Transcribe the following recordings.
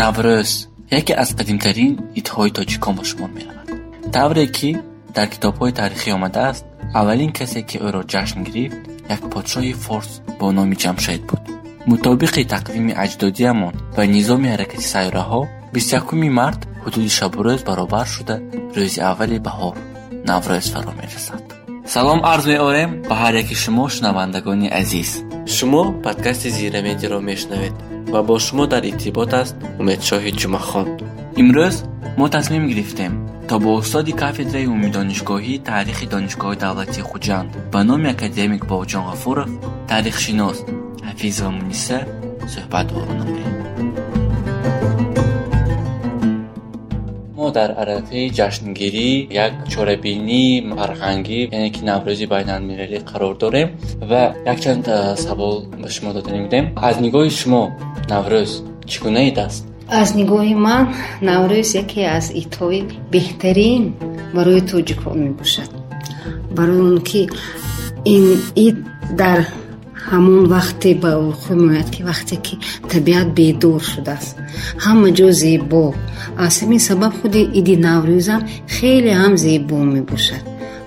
наврӯз яке аз қадимтарин идҳои тоҷикон ба шумор меравад. Тавре ки дар китобҳои тарихӣ омадааст аввалин касе ки ӯро ҷашн гирифт як подшоҳи форс бо номи ҷамшед буд. Мутобиқи тақвими аҷдодиамон ва низоми ҳаракати сайёраҳо бистякуми март ҳудуди шабурӯз баробар шуда рӯзи аввали баҳор наврӯз фаро мерасад. Салом арз меорем ба ҳар яки шумо шунавандагони азиз. Шумо подкасти зирамедиро мешунавед ва бо шумо дар иртибот аст умедшоҳи ҷумъахон имрӯз мо тасмим гирифтем то бо устоди кафедраи умумидонишгоҳии таърихи донишгоҳи давлатии хуҷанд ба номи академик бобоҷон ғафуров таърихшинос ҳафиз ва муниса суҳбат ору намоем мо дар арафаи ҷашнгирӣ як чорабинии фарҳангӣ яъне ки наврӯзи байналмилалӣ қарор дорем ва якчанд савол ба шумо дода намудем аз нигоҳи шумо наврӯз чӣ гуна ид аст аз нигоҳи ман наврӯз яке аз идҳои беҳтарин барои тоҷикон мебошад. Барои он ки ин ид дар ҳамон вақте ба вуқӯъ меояд ки вақте ки табиат бедор шудааст. Ҳама ҷо зебо. Аз ҳамин сабаб худи иди наврӯзам хеле ҳам зебо мебошад.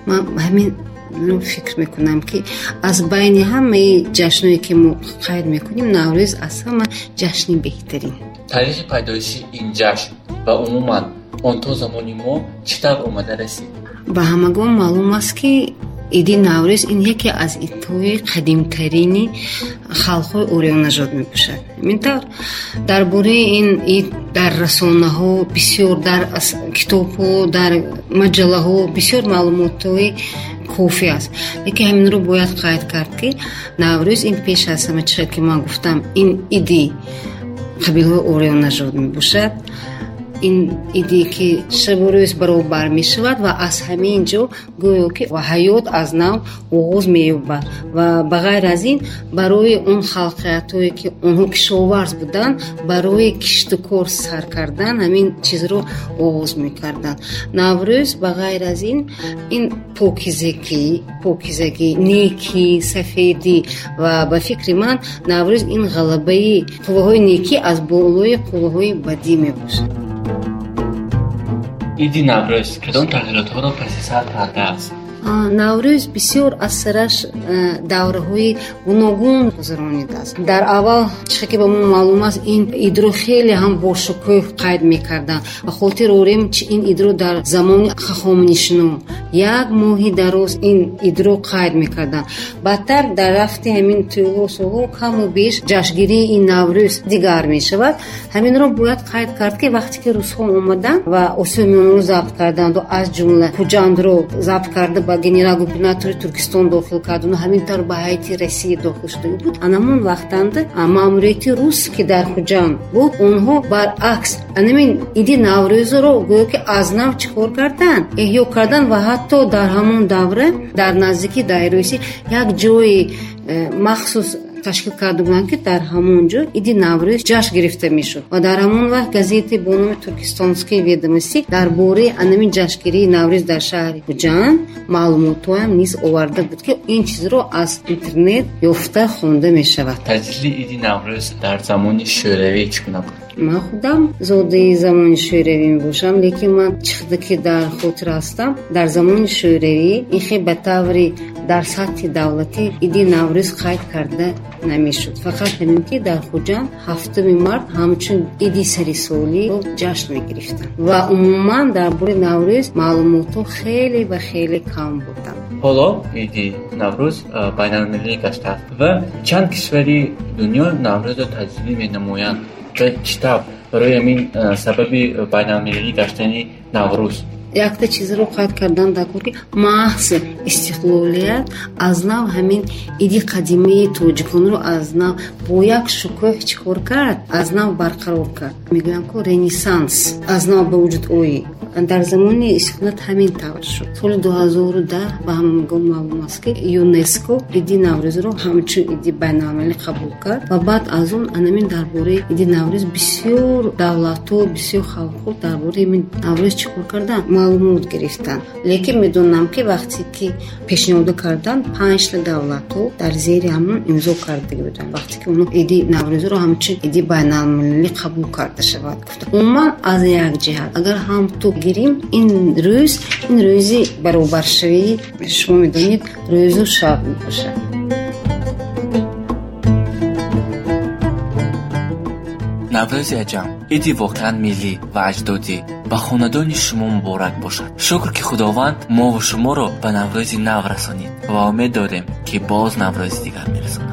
Ман ҳамин фикр мекунам ки аз байни ҳамаи ҷашное ки мо қайд мекунем наврӯз аз ҳама ҷашни беҳтарин. Таърихи пайдоиши ин ҷашн ва умуман он то замони мо чӣ тавр омада расид? Ба ҳамагон маълум аст ки иди наврӯз ин яке аз идҳои қадимтарини халқҳои орионажод мебошад. Ҳамин тавр дар бораи ин ид дар расонаҳо бисёр дар китобҳо дар маҷаллаҳо бисёр маълумотҳои кофӣ аст. Лекин ҳаминро бояд қайд кард ки наврӯз ин пеш аз ҳама чизе ки ман гуфтам ин иди қабилаҳои орионажод мебошад ин иде ки шабу рӯз баробар мешавад ва аз ҳамин ҷо гӯё ки ҳаёт аз нав оғоз меёбад. Ва ба ғайр аз ин барои он халқиятҳое ки онҳо кишоварз буданд барои киштукор сар кардан ҳамин чизро оғоз мекарданд. Наврӯз ба ғайр аз ин ин покизагӣ покизагӣ некӣ сафедӣ ва ба фикри ман наврӯз ин ғалабаи қувваҳои некӣ аз болои қувваҳои бадӣ мебошад иди наврӯз кадом тағйиротҳоро паси сар кардааст наврӯз бисёр аз сараш давраҳои гуногун гузаронидааст дар аввал чизе ки ба мо маълум аст ин идро хеле ҳам бошукӯҳ қайд мекарданд ба хотир орем чи ин идро дар замони хахомнишино як моҳи дароз ин идро қайд мекарданд баъдтар дар рафти ҳамин тӯло солҳо каму беш ҷашнгирии ин наврӯз дигар мешавад. Ҳаминро бояд қайд кард ки вақте ки русҳо омаданд ва осиёмиёнаро забт карданду аз ҷумла хуҷандро забт карда ба генерал-губернатори туркистон дохил кардану ҳамин тавр ба ҳайати россия дохил шуда буд. Анамон вақтанда маъмурияти рус ки дар хуҷанд буд онҳо баръакс анамин иди наврӯзро гӯё ки аз нав чӣ кор карданд эҳё карданд ва ҳатто дар ҳамон давра дар наздики дайроси як ҷои э, махсус ташкил карда буданд ки дар ҳамон ҷо иди наврӯз ҷашн гирифта мешуд. Ва дар ҳамон вақт газети бо номи туркистонские ведомостӣ дар бораи анамин ҷашнгирии наврӯз дар шаҳри хуҷанд маълумотҳоям низ оварда буд ки ин чизро аз интернет ёфта хонда мешавад. Таҷлили иди наврӯз дар замони шӯравӣ чӣ гуна буд ман худам зодаи замони шӯравӣ мебошам лекин ман чизе ки дар хотир ҳастам дар замони шӯравӣ ин хел ба таври дар сатҳи давлатӣ иди наврӯз қайд карда намешуд. Фақат ҳамин ки дар хуҷанд ҳафтуми март ҳамчун иди сарисолӣ ҷашн мегирифтанд ва умуман дар бораи наврӯз маълумотҳо хеле ва хеле кам буданд. Ҳоло иди наврӯз байналмилалӣ гаштааст ва чанд кишвари дунё наврӯзро таҷлилӣ менамоянд тавр барои ҳамин сабаби байналмилалӣ гаштани наврӯз якта чизро қайд кардан дар кор ки маҳз истиқлолият аз нав ҳамин иди қадимаи тоҷиконро аз нав бо як шукӯҳ чӣ кор кард аз нав барқарор кард. Мегӯям ки ренессанс аз нав ба вуҷуд оид дар замони сухнат ҳамин тавр шуд. Соли дуҳазору даҳ ба ҳамонгоҳ маълум аст ки юнеско иди наврӯзро ҳамчун иди байналмилалӣ қабул кард ва баъд аз он анамин дар бораи иди наврӯз бисёр давлатҳо бисёр халқҳо дар бораи имин наврӯз чӣ кор карданд маълумот гирифтанд лекин медонам ки вақте ки пешниҳодо карданд панҷта давлатҳо дар зери ҳамон имзо кардагӣ буданд вақте ки оно иди наврӯзро ҳамчун иди байналмилалӣ қабул карда шавад. Гуфта умуман аз як ҷиҳат агар ҳамто гирем ин рӯз ин рӯзи баробаршавӣ шумо медонед рӯзу шаб мебошад. Наврӯзи аҷам иди воқеан миллӣ ва аҷдодӣ ба хонадони шумо муборак бошад. Шукр ки худованд мову шуморо ба наврӯзи нав расонид ва умед дорем ки боз наврӯзи дигар мерасонад